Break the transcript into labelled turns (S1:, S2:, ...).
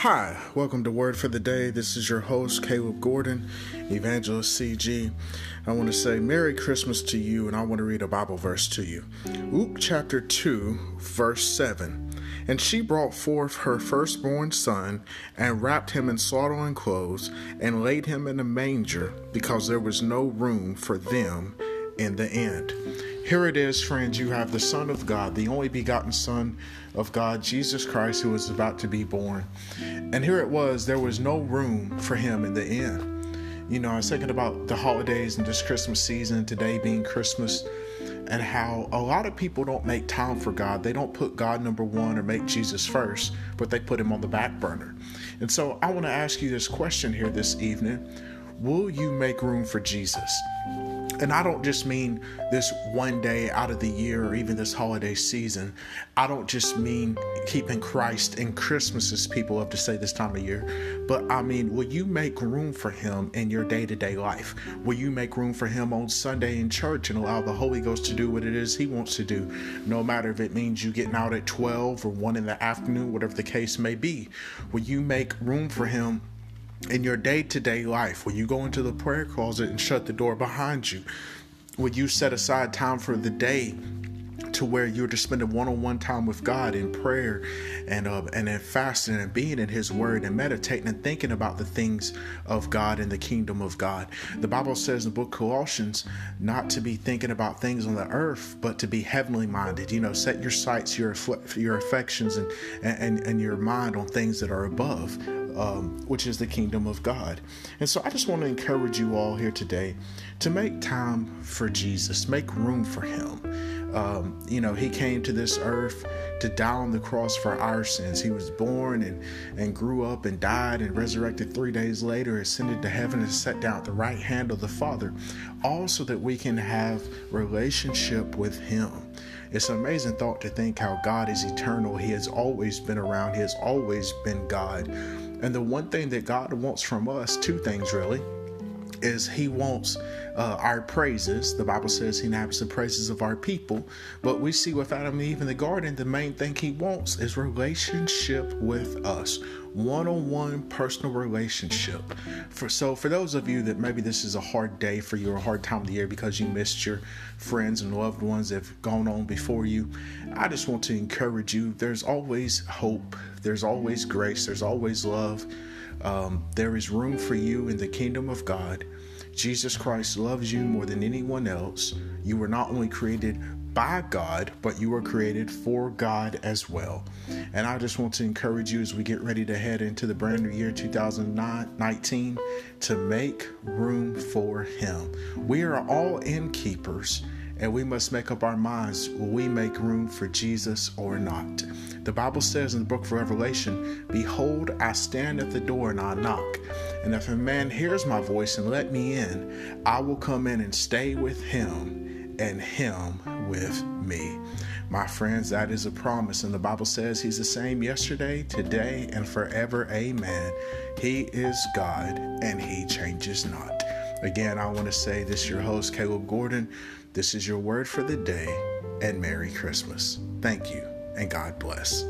S1: Hi, welcome to Word for the Day. This is your host, Caleb Gordon, Evangelist CG. I want to say Merry Christmas to you, and I want to read a Bible verse to you. Luke chapter 2, verse 7. And she brought forth her firstborn son, and wrapped him in swaddling clothes, and laid him in a manger, because there was no room for them in the inn. Here it is, friends. You have the Son of God, the only begotten Son of God, Jesus Christ, who was about to be born. And here it was, there was no room for him in the inn. You know, I was thinking about the holidays and this Christmas season, today being Christmas, and how a lot of people don't make time for God. They don't put God number one or make Jesus first, but they put him on the back burner. And so I want to ask you this question here this evening Will you make room for Jesus? And I don't just mean this one day out of the year or even this holiday season. I don't just mean keeping Christ in Christmas, as people love to say this time of year. But I mean, will you make room for Him in your day to day life? Will you make room for Him on Sunday in church and allow the Holy Ghost to do what it is He wants to do? No matter if it means you getting out at 12 or 1 in the afternoon, whatever the case may be. Will you make room for Him? In your day to day life, when you go into the prayer closet and shut the door behind you, would you set aside time for the day to where you're just spending one-on-one time with God in prayer and uh, and in fasting and being in His Word and meditating and thinking about the things of God and the kingdom of God. The Bible says in the book Colossians not to be thinking about things on the earth, but to be heavenly minded. You know, set your sights, your your affections, and and and your mind on things that are above um, which is the kingdom of God. And so I just want to encourage you all here today to make time for Jesus, make room for Him. Um, you know, He came to this earth to die on the cross for our sins. He was born and, and grew up and died and resurrected three days later, ascended to heaven and sat down at the right hand of the Father, all so that we can have relationship with Him. It's an amazing thought to think how God is eternal. He has always been around. He has always been God. And the one thing that God wants from us, two things really, is He wants uh, our praises. The Bible says He inhabits the praises of our people. But we see with Adam and Eve in the garden, the main thing He wants is relationship with us, one-on-one personal relationship. For so, for those of you that maybe this is a hard day for you, or a hard time of the year because you missed your friends and loved ones that have gone on before you, I just want to encourage you. There's always hope. There's always grace. There's always love. Um, there is room for you in the kingdom of God. Jesus Christ loves you more than anyone else. You were not only created by God, but you were created for God as well. And I just want to encourage you as we get ready to head into the brand new year 2019 to make room for Him. We are all innkeepers and we must make up our minds will we make room for Jesus or not. The Bible says in the book of Revelation, Behold, I stand at the door and I knock. And if a man hears my voice and let me in, I will come in and stay with him and him with me. My friends, that is a promise. And the Bible says he's the same yesterday, today, and forever. Amen. He is God and he changes not. Again, I want to say this is your host, Caleb Gordon. This is your word for the day, and Merry Christmas. Thank you, and God bless.